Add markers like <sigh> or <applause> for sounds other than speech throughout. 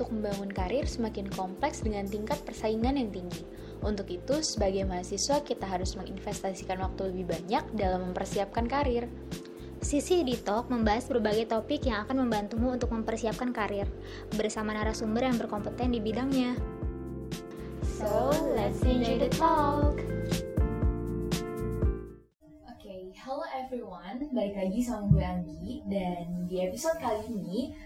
untuk membangun karir semakin kompleks dengan tingkat persaingan yang tinggi. Untuk itu, sebagai mahasiswa kita harus menginvestasikan waktu lebih banyak dalam mempersiapkan karir. Sisi Editalk membahas berbagai topik yang akan membantumu untuk mempersiapkan karir bersama narasumber yang berkompeten di bidangnya. So, let's enjoy the talk. Hello everyone. Balik lagi sama gue Anggi dan di episode kali ini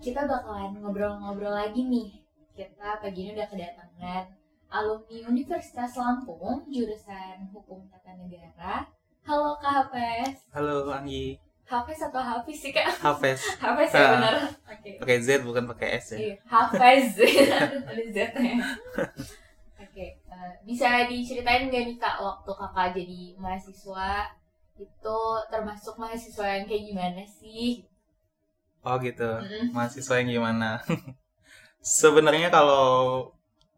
kita bakalan ngobrol-ngobrol lagi nih. Kita pagi ini udah kedatangan alumni Universitas Lampung, jurusan Hukum Tata Negara. Halo Kak Hafes. Halo Anggi. Hafes atau Hafiz sih Kak? Hafes. <laughs> Hafes ya benar. Oke. Okay. Pakai Z bukan pakai S ya. Iya, Hafes. <laughs> Ada Z-nya. Oke, uh, bisa diceritain gak nih Kak waktu Kakak jadi mahasiswa itu termasuk mahasiswa yang kayak gimana sih? Oh gitu, mm. mahasiswa yang gimana? <laughs> Sebenarnya kalau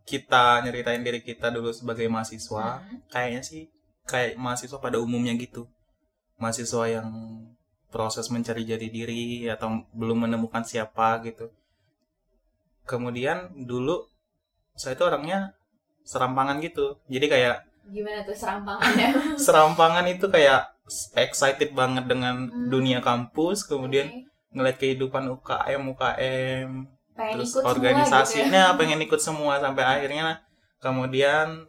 kita nyeritain diri kita dulu sebagai mahasiswa, mm. kayaknya sih kayak mahasiswa pada umumnya gitu. Mahasiswa yang proses mencari jati diri atau belum menemukan siapa gitu. Kemudian dulu saya itu orangnya serampangan gitu. Jadi kayak gimana tuh serampangannya? <laughs> serampangan itu kayak excited banget dengan hmm. dunia kampus, kemudian okay ngeliat kehidupan UKM UKM pengen terus ikut organisasinya gitu ya? pengen ikut semua sampai akhirnya kemudian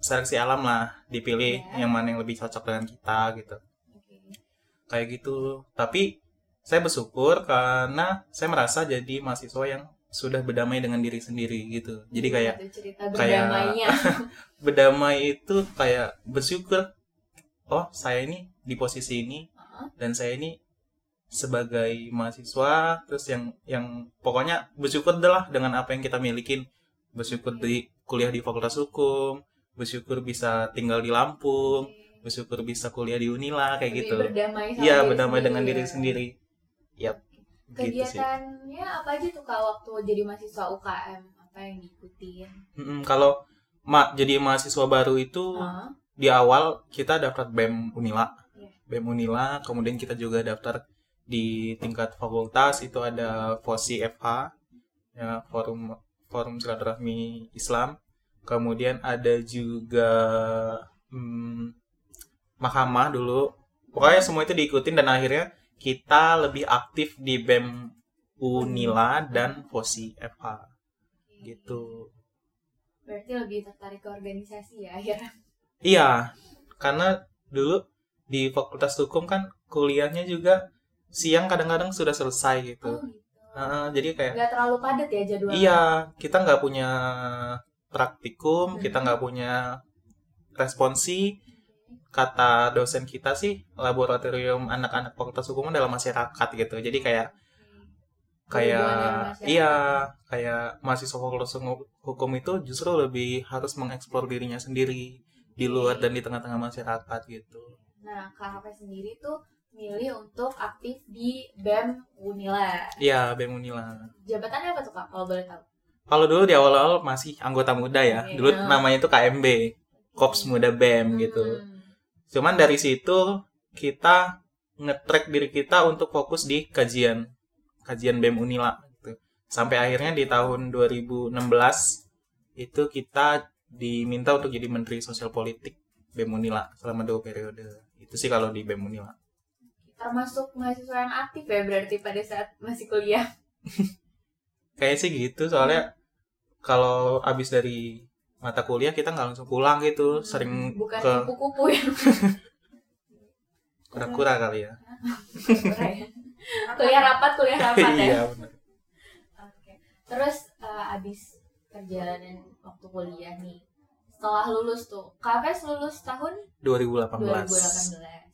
seleksi alam lah dipilih yeah. yang mana yang lebih cocok dengan kita gitu okay. kayak gitu tapi saya bersyukur karena saya merasa jadi mahasiswa yang sudah berdamai dengan diri sendiri gitu jadi kayak kayak <laughs> berdamai itu kayak bersyukur oh saya ini di posisi ini uh -huh. dan saya ini sebagai mahasiswa terus yang yang pokoknya bersyukur lah dengan apa yang kita milikin. Bersyukur di kuliah di fakultas hukum bersyukur bisa tinggal di Lampung bersyukur bisa kuliah di Unila kayak Lebih gitu. iya berdamai dengan diri ya. sendiri. Yap kegiatannya gitu apa aja tuh kak waktu jadi mahasiswa UKM apa yang diikutin mm -hmm, kalau ma jadi mahasiswa baru itu uh -huh. di awal kita daftar BEM Unila. Yeah. BEM Unila kemudian kita juga daftar di tingkat fakultas itu ada FOSI FH ya forum forum silaturahmi Islam. Kemudian ada juga hmm, mahkamah dulu. Pokoknya semua itu diikutin dan akhirnya kita lebih aktif di BEM Unila dan FOSI FH gitu. Berarti lebih tertarik ke organisasi ya akhirnya iya karena dulu di fakultas hukum kan kuliahnya juga siang kadang-kadang sudah selesai gitu. Oh, gitu. Uh, jadi kayak nggak terlalu padat ya jadwalnya. Iya, kita nggak punya praktikum, hmm. kita nggak punya responsi. Kata dosen kita sih laboratorium anak-anak fakultas hukum dalam masyarakat gitu. Jadi kayak kayak iya kayak mahasiswa fakultas hukum itu justru lebih harus mengeksplor dirinya sendiri di luar dan di tengah-tengah masyarakat gitu. Nah, KHP sendiri tuh milih untuk aktif di BEM Unila. Iya, BEM Unila. Jabatannya apa tuh Kak, kalau boleh tahu? Kalau dulu di awal-awal masih anggota muda ya. Okay. Dulu namanya itu KMB, Kops Muda BEM hmm. gitu. Cuman dari situ kita ngetrack diri kita untuk fokus di kajian kajian BEM Unila gitu. Sampai akhirnya di tahun 2016 itu kita diminta untuk jadi Menteri Sosial Politik BEM Unila selama dua periode. Itu sih kalau di BEM Unila termasuk mahasiswa yang aktif ya berarti pada saat masih kuliah. <laughs> Kayak sih gitu soalnya kalau abis dari mata kuliah kita nggak langsung pulang gitu hmm, sering bukan ke kupu-kupu ya. <laughs> Kura-kura kali ya, ya. kuliah rapat kuliah rapat <laughs> ya. iya benar terus uh, abis perjalanan waktu kuliah nih setelah lulus tuh KFS lulus tahun? 2018 2018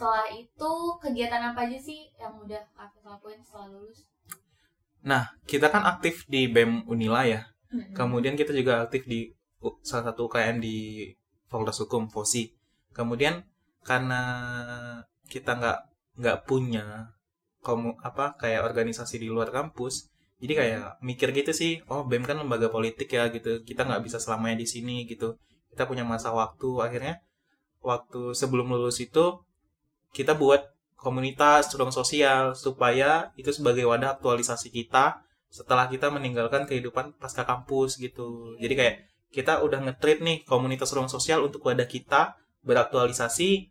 setelah itu kegiatan apa aja sih yang udah kakak lakuin setelah lulus? Nah, kita kan aktif di BEM Unila ya. Hmm. Kemudian kita juga aktif di salah satu UKM di Fakultas Hukum FOSI. Kemudian karena kita nggak nggak punya kamu apa kayak organisasi di luar kampus, jadi kayak mikir gitu sih, oh BEM kan lembaga politik ya gitu, kita nggak bisa selamanya di sini gitu. Kita punya masa waktu, akhirnya waktu sebelum lulus itu kita buat komunitas ruang sosial supaya itu sebagai wadah aktualisasi kita setelah kita meninggalkan kehidupan pasca kampus gitu. Jadi kayak kita udah nge-treat nih komunitas ruang sosial untuk wadah kita beraktualisasi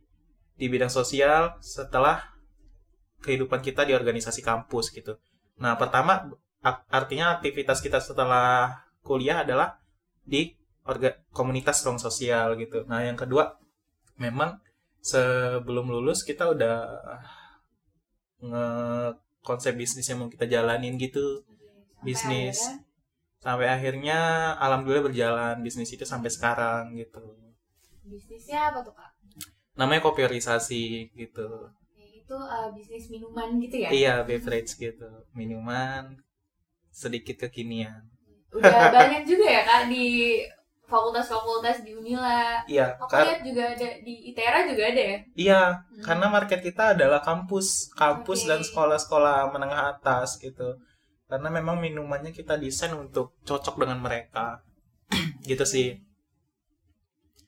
di bidang sosial setelah kehidupan kita di organisasi kampus gitu. Nah, pertama artinya aktivitas kita setelah kuliah adalah di komunitas ruang sosial gitu. Nah, yang kedua memang sebelum lulus kita udah nge konsep bisnis yang mau kita jalanin gitu. Sampai bisnis. akhirnya, sampai akhirnya alhamdulillah berjalan bisnis itu sampai sekarang gitu. Bisnisnya apa tuh kak? namanya kopiorisasi gitu. Itu uh, bisnis minuman gitu ya? iya beverage gitu. Minuman sedikit kekinian. Udah banyak juga ya kak di fakultas-fakultas di Unila. iya Aku lihat juga ada di ITERA juga ada ya. iya Hmm. karena market kita adalah kampus kampus Oke. dan sekolah-sekolah menengah atas gitu karena memang minumannya kita desain untuk cocok dengan mereka <clears throat> gitu sih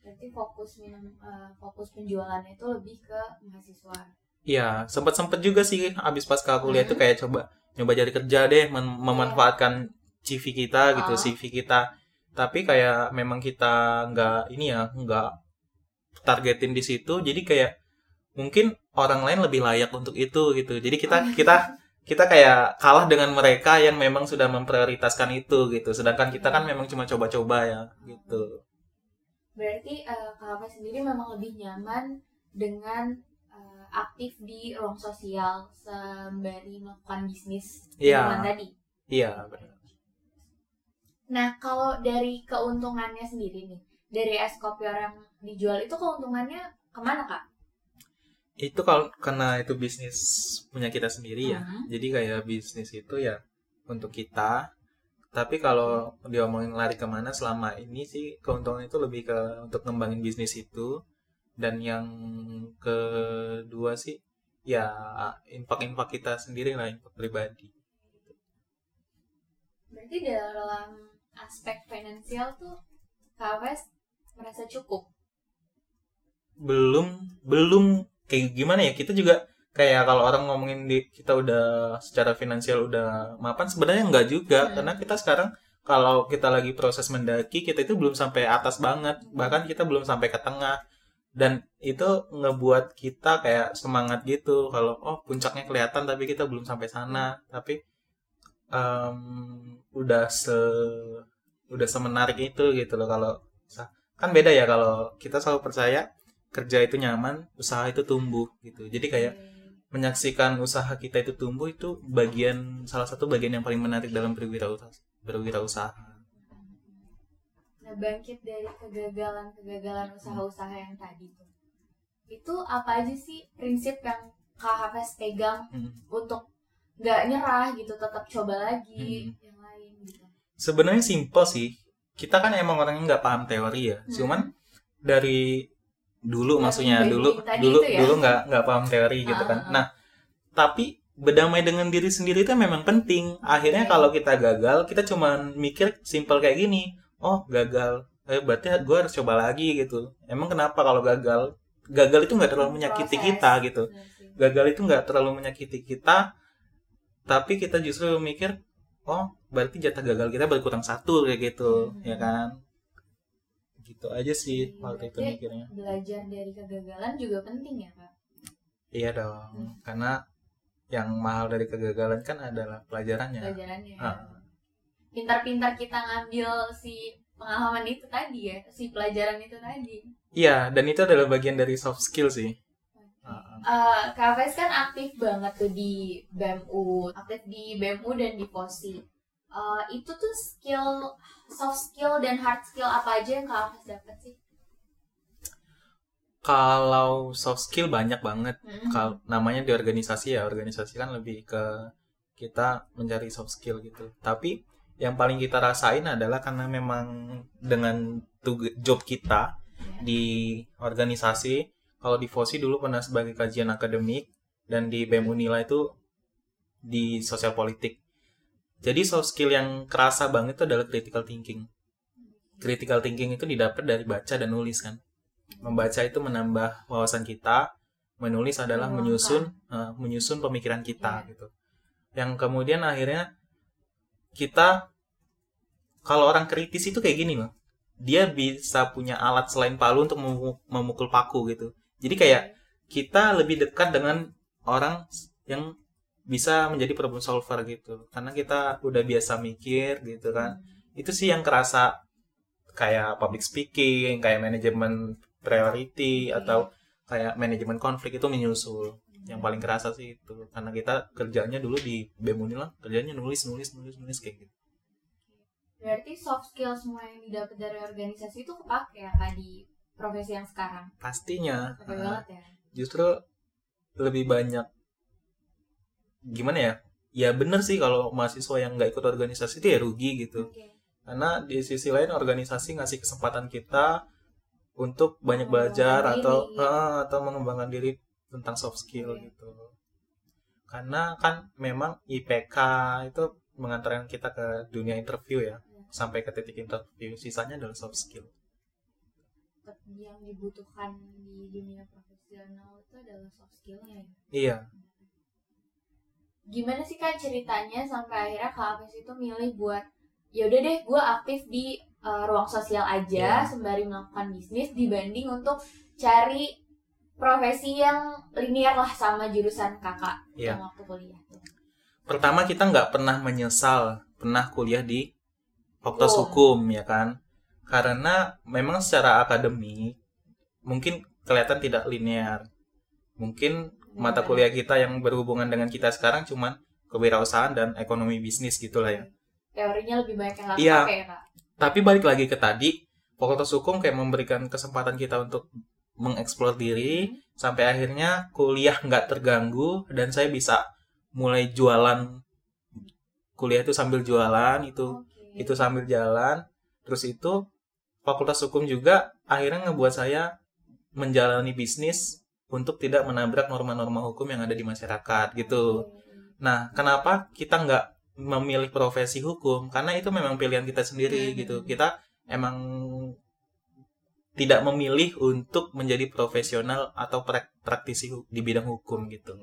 Berarti fokus minum uh, fokus penjualannya itu lebih ke mahasiswa. Iya, sempet juga sih abis pas kuliah Hmm. tuh kayak coba nyoba jadi kerja deh, mem- memanfaatkan CV kita gitu, Ah. CV kita. Tapi kayak memang kita nggak ini ya, nggak targetin di situ. Jadi kayak mungkin orang lain lebih layak untuk itu gitu. Jadi kita Oh. kita kita kayak kalah dengan mereka yang memang sudah memprioritaskan itu gitu. Sedangkan kita kan memang cuma coba-coba ya gitu. Berarti uh, Kak Hafiz sendiri memang lebih nyaman dengan uh, aktif di ruang sosial sembari melakukan bisnis Iya. minuman tadi. Iya, benar. Nah, kalau dari keuntungannya sendiri nih, dari es kopior yang dijual itu keuntungannya ke mana kak? itu kalau karena itu bisnis punya kita sendiri ya Mhm. jadi kayak bisnis itu ya untuk kita tapi kalau diomongin lari ke mana selama ini sih keuntungan itu lebih ke untuk ngembangin bisnis itu dan yang kedua sih ya infak-infak kita sendiri lah infak pribadi Berarti dalam aspek finansial tuh Hafiz merasa cukup. belum belum kayak gimana ya kita juga kayak kalau orang ngomongin di kita udah secara finansial udah mapan sebenarnya enggak juga. Hmm. karena kita sekarang kalau kita lagi proses mendaki kita itu belum sampai atas banget. Bahkan kita belum sampai ke tengah. Dan itu ngebuat kita kayak semangat gitu. Kalau oh puncaknya kelihatan tapi kita belum sampai sana. Tapi em, udah se udah semenarik itu gitu loh kalau kan beda ya kalau kita selalu percaya kerja itu nyaman, usaha itu tumbuh gitu. Jadi kayak menyaksikan usaha kita itu tumbuh itu bagian salah satu bagian yang paling menarik dalam berwirausaha. Berwirausaha. Nah, bangkit dari kegagalan-kegagalan usaha-usaha yang tadi tuh. Itu apa aja sih prinsip yang Kak Hafiz pegang Hmm. untuk nggak nyerah gitu, tetap coba lagi Hmm. yang lain gitu. Sebenarnya simpel sih. Kita kan emang orangnya nggak paham teori ya. Hmm. Cuman dari dulu Yang maksudnya dulu dulu ya? dulu nggak nggak paham teori gitu Ah, kan. ah, ah. Nah, tapi berdamai dengan diri sendiri itu memang penting. Akhirnya Oke. kalau kita gagal, kita cuman mikir simpel kayak gini. Oh, gagal. Eh, berarti gue harus coba lagi gitu. Emang kenapa kalau gagal? Gagal itu nggak terlalu menyakiti Proses. kita gitu. Sih. Gagal itu nggak terlalu menyakiti kita, tapi kita justru mikir, oh, berarti jatah gagal kita berkurang satu kayak gitu, Hmm. ya kan? Gitu aja sih Iya, waktu itu mikirnya. Belajar dari kegagalan juga penting ya kak. Iya dong, Hmm. karena yang mahal dari kegagalan kan adalah pelajarannya. Pelajarannya. Ah. Pintar-pintar kita ngambil si pengalaman itu tadi ya, si pelajaran itu tadi. Iya, dan itu adalah bagian dari soft skill sih. Eh, Kak Faiz kan aktif banget tuh di BMU, aktif di BMU dan di POSI. Eh, itu tuh skill, soft skill dan hard skill apa aja yang Kak Faiz dapat sih? Kalau soft skill banyak banget. Hmm. Kalau namanya di organisasi ya, organisasi kan lebih ke kita mencari soft skill gitu. Tapi yang paling kita rasain adalah karena memang dengan job kita Ya. di organisasi, kalau di FOSI dulu pernah sebagai kajian akademik dan di BEM Unila itu di sosial politik. Jadi soft skill yang kerasa banget itu adalah critical thinking. Critical thinking itu didapat dari baca dan nulis kan. Membaca itu menambah wawasan kita, menulis adalah menyusun eh, menyusun pemikiran kita Iya. gitu. Yang kemudian akhirnya kita kalau orang kritis itu kayak gini loh dia bisa punya alat selain palu untuk memu- memukul paku gitu jadi kayak kita lebih dekat dengan orang yang bisa menjadi problem solver gitu. Karena kita udah biasa mikir gitu kan. Itu sih yang kerasa kayak public speaking kayak manajemen priority Oke. atau kayak manajemen konflik itu menyusul. Yang paling kerasa sih itu. Karena kita kerjanya dulu di BEM Unila kerjanya nulis nulis nulis nulis kayak gitu. Berarti soft skill semua yang didapat dari organisasi itu kepake ya kak di profesi yang sekarang. pastinya banget ya. justru lebih banyak gimana ya ya bener sih kalau mahasiswa yang nggak ikut organisasi itu ya rugi gitu Oke. karena di sisi lain organisasi ngasih kesempatan kita untuk banyak belajar atau eh, atau mengembangkan diri tentang soft skill Oke. gitu karena kan memang IPK itu mengantarkan kita ke dunia interview ya Ya. sampai ke titik interview sisanya adalah soft skill yang dibutuhkan di dunia profesional itu adalah soft skillnya ya. iya Gimana sih kak ceritanya sampai akhirnya kak Apes itu milih buat ya udah deh gue aktif di uh, ruang sosial aja Iya. sembari melakukan bisnis dibanding untuk cari profesi yang linear lah sama jurusan kakak Iya. yang waktu kuliah. pertama kita nggak pernah menyesal pernah kuliah di fakultas Hukum. hukum ya kan karena memang secara akademik mungkin kelihatan tidak linear mungkin mata Benar. kuliah kita yang berhubungan dengan kita sekarang cuman kewirausahaan dan ekonomi bisnis gitulah ya Teorinya lebih banyak yang Iya. ya kak. tapi balik lagi ke tadi fakultas hukum kayak memberikan kesempatan kita untuk mengeksplor diri sampai akhirnya kuliah nggak terganggu dan saya bisa mulai jualan kuliah itu sambil jualan itu Oke. itu sambil jalan terus itu fakultas hukum juga akhirnya ngebuat saya menjalani bisnis untuk tidak menabrak norma-norma hukum yang ada di masyarakat gitu nah kenapa kita nggak memilih profesi hukum karena itu memang pilihan kita sendiri Mhm. gitu kita emang tidak memilih untuk menjadi profesional atau prak- praktisi di bidang hukum gitu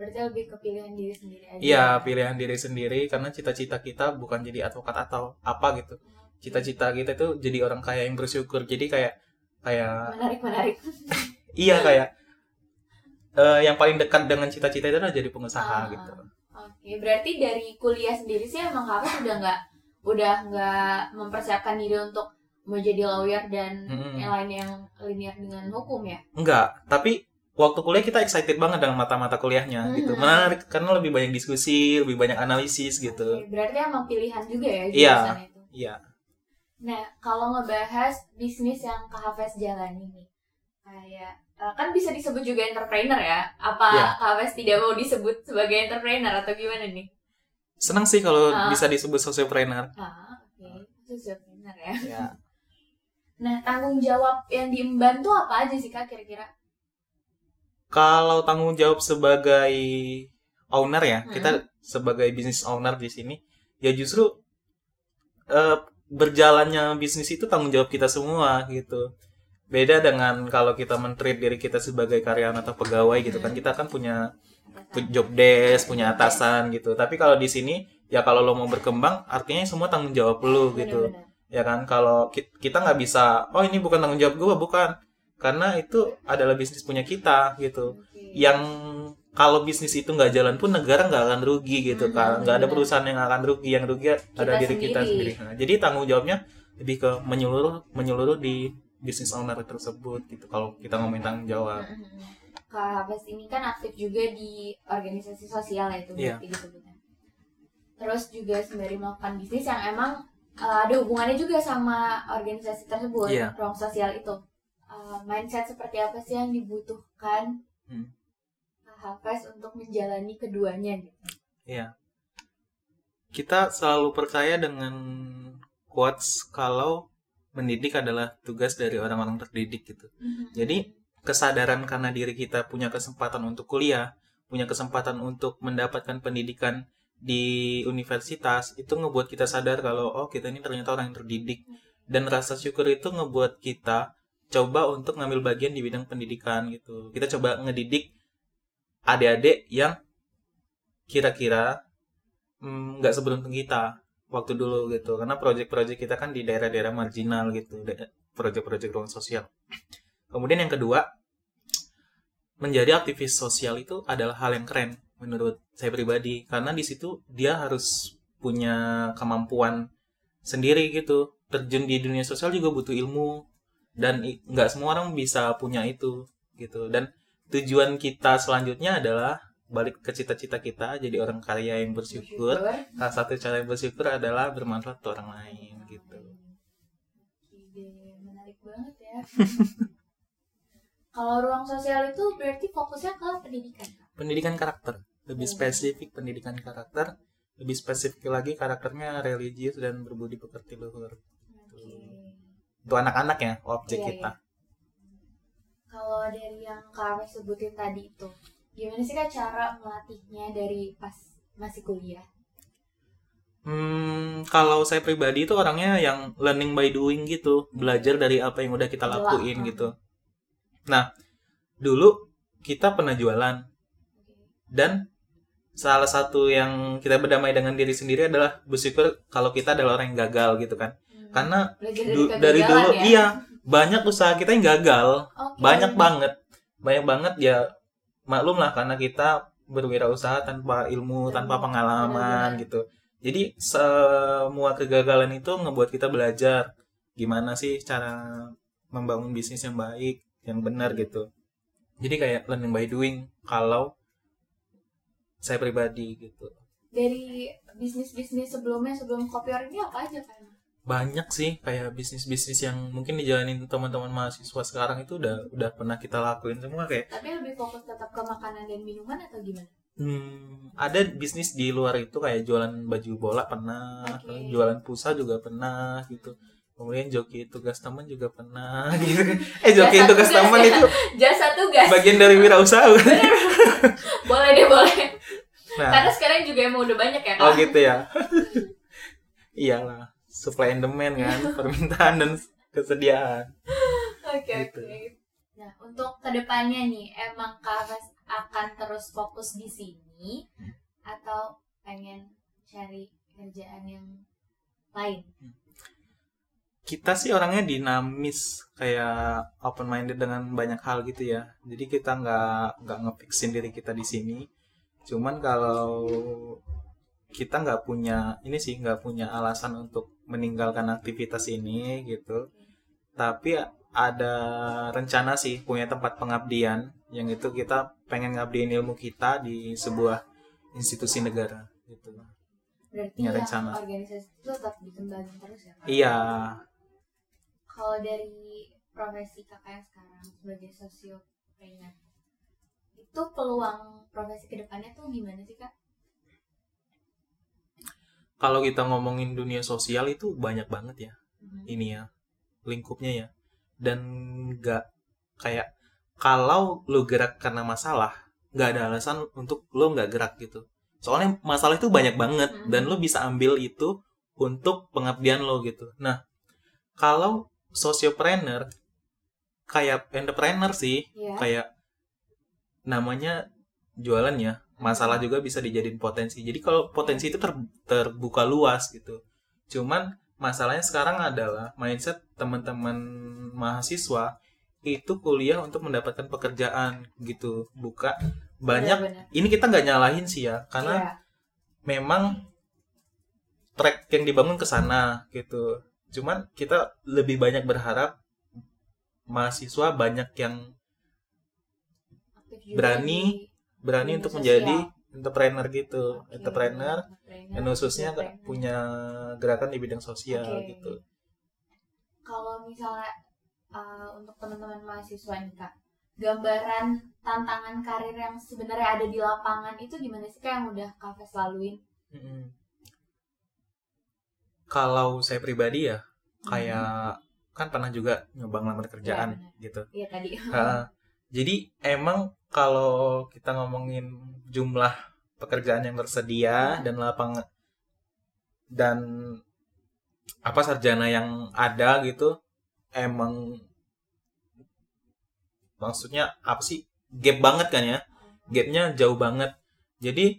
Berarti lebih ke pilihan diri sendiri aja. Iya, pilihan diri sendiri karena cita-cita kita bukan jadi advokat atau apa gitu. Cita-cita kita itu jadi orang kaya yang bersyukur. Jadi kayak kayak Menarik menarik. <laughs> iya kayak eh, yang paling dekat dengan cita-cita itu adalah jadi pengusaha Ah. gitu. Oke, berarti dari kuliah sendiri sih emang kakak udah nggak udah nggak mempersiapkan diri untuk menjadi lawyer dan Mm-mm. yang lain yang linear dengan hukum ya. Enggak, tapi waktu kuliah kita excited banget dengan mata-mata kuliahnya gitu. Mhm. Menarik karena lebih banyak diskusi, lebih banyak analisis gitu. Oke, berarti emang pilihan juga ya Iya. jurusan itu. Iya. Nah, kalau ngebahas bisnis yang Kak Hafez jalani nih, kayak eh, kan bisa disebut juga entrepreneur ya? Apa Iya. Kak Hafez tidak mau disebut sebagai entrepreneur atau gimana nih? Senang sih kalau Ah. bisa disebut sociopreneur. Ah, oke, itu entrepreneur ya. Ya. <laughs> Nah, tanggung jawab yang diemban tuh apa aja sih Kak kira-kira? Kalau tanggung jawab sebagai owner ya, Hmm. kita sebagai business owner di sini, ya justru eh, berjalannya bisnis itu tanggung jawab kita semua gitu. Beda dengan kalau kita men-treat diri kita sebagai karyawan atau pegawai gitu kan, Hmm. kita kan punya pu- job desk, punya atasan gitu. Tapi kalau di sini ya kalau lo mau berkembang, artinya semua tanggung jawab lo gitu. ya kan kalau ki- kita nggak bisa oh ini bukan tanggung jawab gue bukan. Karena itu adalah bisnis punya kita gitu. Yang kalau bisnis itu nggak jalan pun negara nggak akan rugi gitu Hmm, kan nggak ada perusahaan yang akan rugi yang rugi ada diri kita sendiri. sendiri Nah, jadi tanggung jawabnya lebih ke menyeluruh menyeluruh di bisnis owner tersebut gitu kalau kita ngomongin tanggung jawab Mm-mm. Kak Hafez ini kan aktif juga di organisasi sosial ya itu Iya. berarti disebutnya. Terus juga sembari melakukan bisnis yang emang uh, ada hubungannya juga sama organisasi tersebut, Iya. ruang sosial itu. Uh, mindset seperti apa sih yang dibutuhkan Hmm. Kak Hafez untuk menjalani keduanya gitu? kita selalu percaya dengan quotes kalau mendidik adalah tugas dari orang-orang terdidik gitu Jadi kesadaran karena diri kita punya kesempatan untuk kuliah, punya kesempatan untuk mendapatkan pendidikan di universitas, itu ngebuat kita sadar kalau oh kita ini ternyata orang yang terdidik. Dan rasa syukur itu ngebuat kita coba untuk ngambil bagian di bidang pendidikan gitu. Kita coba ngedidik adik-adik yang kira-kira mm, nggak seberuntung kita waktu dulu gitu. Karena proyek-proyek kita kan di daerah-daerah marginal gitu proyek-proyek ruang sosial. Kemudian yang kedua menjadi aktivis sosial itu adalah hal yang keren menurut saya pribadi. Karena di situ dia harus punya kemampuan sendiri gitu. Terjun di dunia sosial juga butuh ilmu. Dan nggak semua orang bisa punya itu gitu. Dan tujuan kita selanjutnya adalah balik ke cita-cita kita jadi orang kaya yang bersyukur salah satu cara yang bersyukur adalah bermanfaat untuk orang lain gitu Ide menarik banget ya. <laughs> Kalau ruang sosial itu berarti fokusnya ke pendidikan. Pendidikan karakter lebih Hmm. spesifik pendidikan karakter lebih spesifik lagi karakternya religius dan berbudi pekerti luhur Oke. untuk anak-anak ya objek Iya, kita Kalau dari yang Ames sebutin tadi itu, gimana sih Kak cara melatihnya dari pas masih kuliah? Hmm, kalau saya pribadi itu orangnya yang learning by doing gitu, belajar dari apa yang udah kita lakuin hmm. gitu. Nah, dulu kita pernah jualan dan salah satu yang kita berdamai dengan diri sendiri adalah bersyukur kalau kita adalah orang yang gagal gitu kan. Hmm. Karena dari, du- dari dulu ya? iya banyak usaha kita yang gagal, Oke. banyak banget, banyak banget ya maklum lah karena kita berwirausaha tanpa ilmu, tanpa pengalaman benar-benar. gitu. Jadi semua kegagalan itu ngebuat kita belajar gimana sih cara membangun bisnis yang baik, yang benar gitu. Jadi kayak learning by doing kalau saya pribadi gitu. Dari bisnis-bisnis sebelumnya sebelum kopior ini apa aja kan? Banyak sih kayak bisnis-bisnis yang mungkin dijalanin teman-teman mahasiswa sekarang itu udah udah pernah kita lakuin semua kayak Tapi lebih fokus tetap ke makanan dan minuman atau gimana? Hmm, ada bisnis di luar itu kayak jualan baju bola pernah, Oke. jualan pulsa juga pernah gitu. Kemudian joki tugas teman juga pernah <laughs> gitu. Eh joki Jasa tugas tugas teman itu <laughs> Jasa tugas. bagian dari wirausaha. <laughs> boleh deh boleh. Nah, Karena sekarang juga emang udah banyak ya oh kak. gitu ya. Iyalah, supply and demand kan, <laughs> permintaan dan kesediaan. Oke Gitu. oke. Nah untuk ke depannya nih emang kak Ames akan terus fokus di sini atau pengen cari kerjaan yang lain? Kita sih orangnya dinamis, kayak open minded dengan banyak hal gitu ya. Jadi kita nggak nggak ngefixin diri kita di sini. Cuman kalau kita nggak punya ini sih nggak punya alasan untuk meninggalkan aktivitas ini gitu. Tapi ada rencana sih punya tempat pengabdian yang itu kita pengen ngabdiin ilmu kita di sebuah institusi negara gitu. Berarti yang rencana. organisasi itu tetap dikembangin terus ya kak? Iya, Kalau dari profesi kakak yang sekarang sebagai sosiopreneur itu peluang profesi ke depannya tuh gimana sih kak? Kalau kita ngomongin dunia sosial itu banyak banget ya. Mhm. ini ya lingkupnya ya dan nggak kayak kalau lo gerak karena masalah nggak ada alasan untuk lo nggak gerak gitu soalnya masalah itu banyak banget Mhm. dan lo bisa ambil itu untuk pengabdian lo gitu nah kalau sosiopreneur kayak entrepreneur sih Iya. kayak namanya jualan ya masalah juga bisa dijadiin potensi. Jadi kalau potensi itu ter- terbuka luas gitu. Cuman masalahnya sekarang adalah mindset teman-teman mahasiswa itu kuliah untuk mendapatkan pekerjaan gitu. Buka banyak. Benar-benar. ini kita nggak nyalahin sih ya karena Iya. memang track yang dibangun ke sana gitu. Cuman kita lebih banyak berharap mahasiswa banyak yang berani- berani untuk sosial. menjadi entrepreneur gitu Oke, entrepreneur entrepreneur, dan khususnya entrepreneur. punya gerakan di bidang sosial Oke. gitu Kalau misalnya uh, untuk teman-teman mahasiswa nih kak, gambaran tantangan karir yang sebenarnya ada di lapangan itu gimana sih kak yang udah Kafes laluin? Mm-mm. kalau saya pribadi ya kayak kan pernah juga nyoba ngelamar kerjaan Iya, benar. gitu Iya tadi. Ha, jadi emang kalau kita ngomongin jumlah pekerjaan yang tersedia dan lapangan dan apa sarjana yang ada gitu emang maksudnya apa sih? Gap banget kan ya? Gapnya jauh banget. Jadi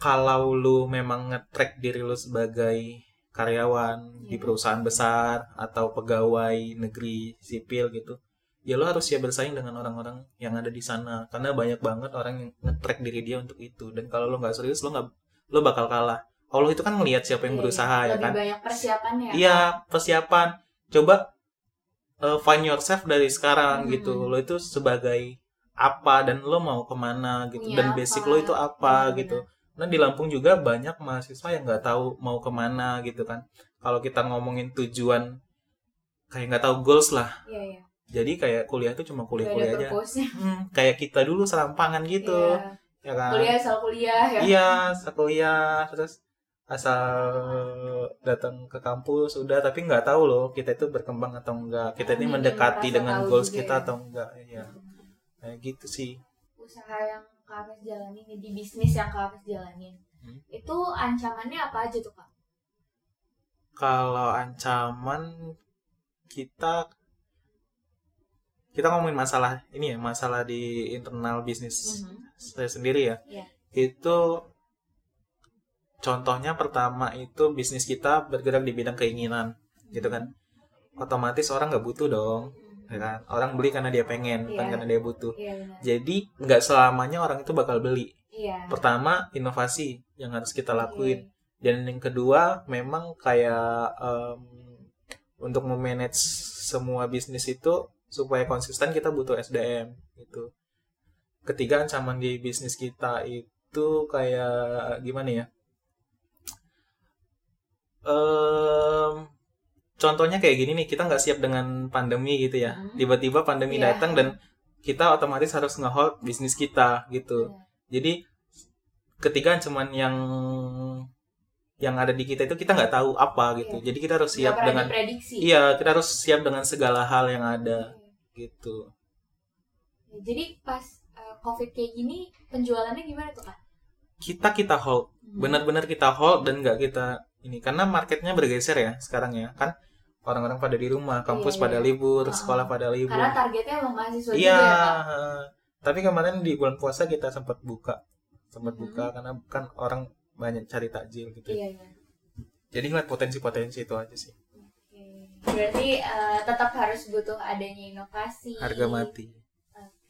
kalau lu memang nge-track diri lu sebagai karyawan di Iya. perusahaan besar atau pegawai negeri sipil gitu ya lu harus siap bersaing dengan orang-orang yang ada di sana karena banyak banget orang yang nge-track diri dia untuk itu dan kalau lu nggak serius lu nggak lu bakal kalah Allah itu kan ngelihat siapa yang Iya, berusaha ya lebih kan banyak persiapannya Iya, persiapan. Coba uh, find yourself dari sekarang Hmm. gitu. Lo itu sebagai apa dan lo mau ke mana gitu. Punya dan apa. basic lo itu apa Benar-benar. gitu. Nah di Lampung juga banyak mahasiswa yang nggak tahu mau ke mana gitu kan. Kalau kita ngomongin tujuan kayak nggak tahu goals lah. iya iya Jadi kayak kuliah itu cuma kuliah-kuliah aja. Hmm, kayak kita dulu serampangan gitu, Iya. ya kan? kuliah asal kuliah ya Iya, sekuliah terus asal datang ke kampus udah tapi nggak tahu loh kita itu berkembang atau enggak kita ini Minim mendekati rasa dengan goals kita ya. atau enggak ya kayak gitu sih usaha yang Kak jalanin di bisnis yang Kak Hafiz jalanin Hmm. itu ancamannya apa aja tuh Kak? kalau ancaman kita kita ngomongin masalah ini ya masalah di internal bisnis Mhm. saya sendiri ya Iya. itu contohnya pertama itu bisnis kita bergerak di bidang keinginan gitu kan otomatis orang nggak butuh dong ya kan orang beli karena dia pengen bukan Iya. karena dia butuh Iya benar. jadi nggak selamanya orang itu bakal beli Iya. pertama inovasi yang harus kita lakuin Oke. dan yang kedua memang kayak em, untuk memanage semua bisnis itu supaya konsisten kita butuh SDM gitu ketiga ancaman di bisnis kita itu kayak gimana ya Em, contohnya kayak gini nih kita nggak siap dengan pandemi gitu ya Hmm. tiba-tiba pandemi Iya. datang dan kita otomatis harus nge-hold bisnis kita gitu Benar. jadi ketiga ancaman yang yang ada di kita itu kita nggak tahu apa gitu. Iya. Jadi kita harus siap dengan diprediksi. iya, kita harus siap dengan segala hal yang ada gitu. Ya, Jadi pas uh, COVID kayak gini penjualannya gimana tuh Kak? Kita kita hold, Hmm. benar-benar kita hold dan nggak kita ini karena marketnya bergeser ya sekarang ya kan orang-orang pada di rumah, kampus Iya, pada iya. libur, Uh-uh. sekolah pada libur. Karena targetnya emang mahasiswa Iya. juga ya. Tapi kemarin di bulan puasa kita sempat buka, sempat Hmm. buka karena kan orang banyak cari takjil gitu. Iya iya. Jadi ngeliat potensi-potensi itu aja sih. Berarti uh, tetap harus butuh adanya inovasi. Harga mati.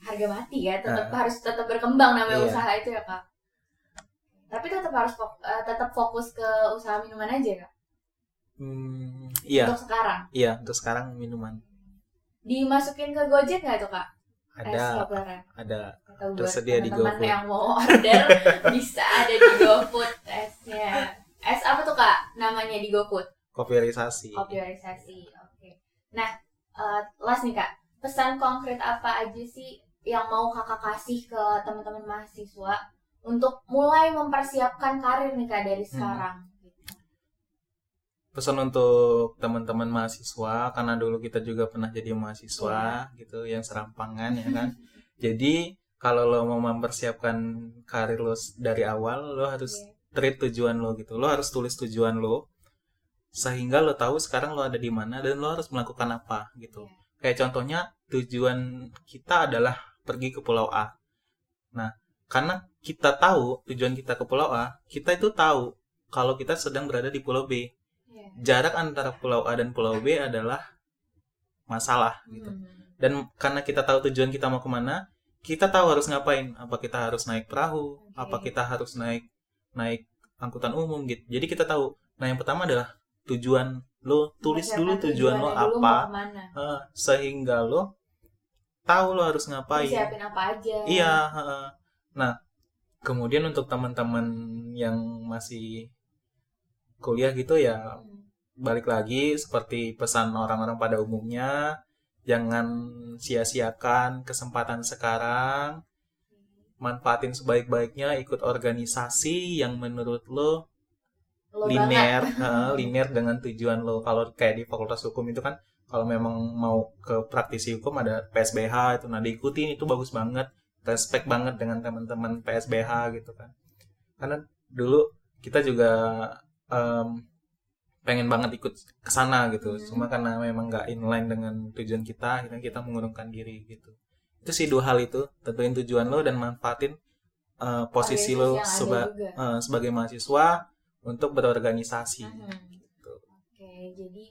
harga mati ya tetap Ah. harus tetap berkembang namanya Iya. usaha itu ya kak tapi tetap harus fok- eh, tetap fokus ke usaha minuman aja kak? Hmm, iya, untuk sekarang? Iya untuk sekarang minuman. Dimasukin ke Gojek nggak tuh kak? Ada. Ada. Tersedia di GoFood. yang mau order <laughs> bisa ada di GoFood esnya. Es apa tuh kak namanya di GoFood kopierisasi. Kopiorisasi, oke. Nah, eh, last nih kak, pesan konkret apa aja sih yang mau kakak kasih ke teman-teman mahasiswa untuk mulai mempersiapkan karir nih kak dari sekarang? Pesan untuk teman-teman mahasiswa karena dulu kita juga pernah jadi mahasiswa gitu yang serampangan ya kan. <laughs> Jadi kalau lo mau mempersiapkan karir lo dari awal, lo harus Iya. treat tujuan lo gitu. Lo harus tulis tujuan lo sehingga lo tahu sekarang lo ada di mana dan lo harus melakukan apa gitu. Iya. Kayak contohnya tujuan kita adalah pergi ke Pulau A. Nah, karena kita tahu tujuan kita ke Pulau A, kita itu tahu kalau kita sedang berada di Pulau B. Iya. Jarak antara Pulau A dan Pulau B adalah masalah gitu. Hmm. Dan karena kita tahu tujuan kita mau ke mana, kita tahu harus ngapain. Apa kita harus naik perahu, apa kita harus naik naik angkutan umum gitu. Jadi kita tahu. Nah, yang pertama adalah tujuan lo tulis dulu Mempersiapkan tujuan lo dulu apa eh, sehingga lo tahu lo harus ngapain. Siapin apa aja? Iya. heeh. Nah, kemudian untuk teman-teman yang masih kuliah gitu ya Hmm. balik lagi seperti pesan orang-orang pada umumnya, jangan sia-siakan kesempatan sekarang, manfaatin sebaik-baiknya, ikut organisasi yang menurut lo Lo linear, heeh, linear dengan tujuan lo. Kalau kayak di Fakultas Hukum itu kan, kalau memang mau ke praktisi hukum ada PSBH itu, nah diikutin itu bagus banget, respect banget dengan teman-teman PSBH gitu kan. Karena dulu kita juga em, pengen banget ikut ke sana gitu, Hmm. cuma karena memang nggak inline dengan tujuan kita, akhirnya kita mengurungkan diri gitu. Itu sih dua hal itu, tentuin tujuan lo dan manfaatin uh, posisi lo seba uh, sebagai mahasiswa untuk berorganisasi. Hmm. Gitu. Oke, jadi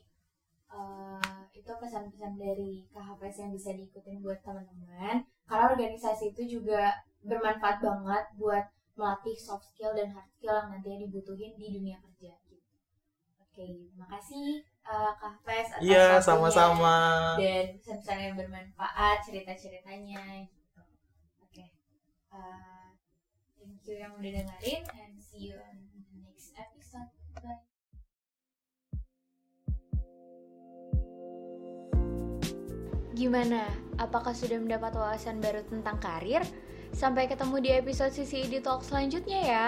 uh, itu pesan-pesan dari KHPS yang bisa diikutin buat teman-teman. Karena organisasi itu juga bermanfaat banget buat melatih soft skill dan hard skill yang nantinya dibutuhin di dunia kerja. Gitu. Oke, makasih uh, KHPS atas Iya, sama-sama. Dan pesan-pesan yang bermanfaat, cerita-ceritanya gitu. Oke. Uh, thank you yang udah dengerin and see you on. Gimana? Apakah sudah mendapat wawasan baru tentang karir? Sampai ketemu di episode Edi Talk selanjutnya ya.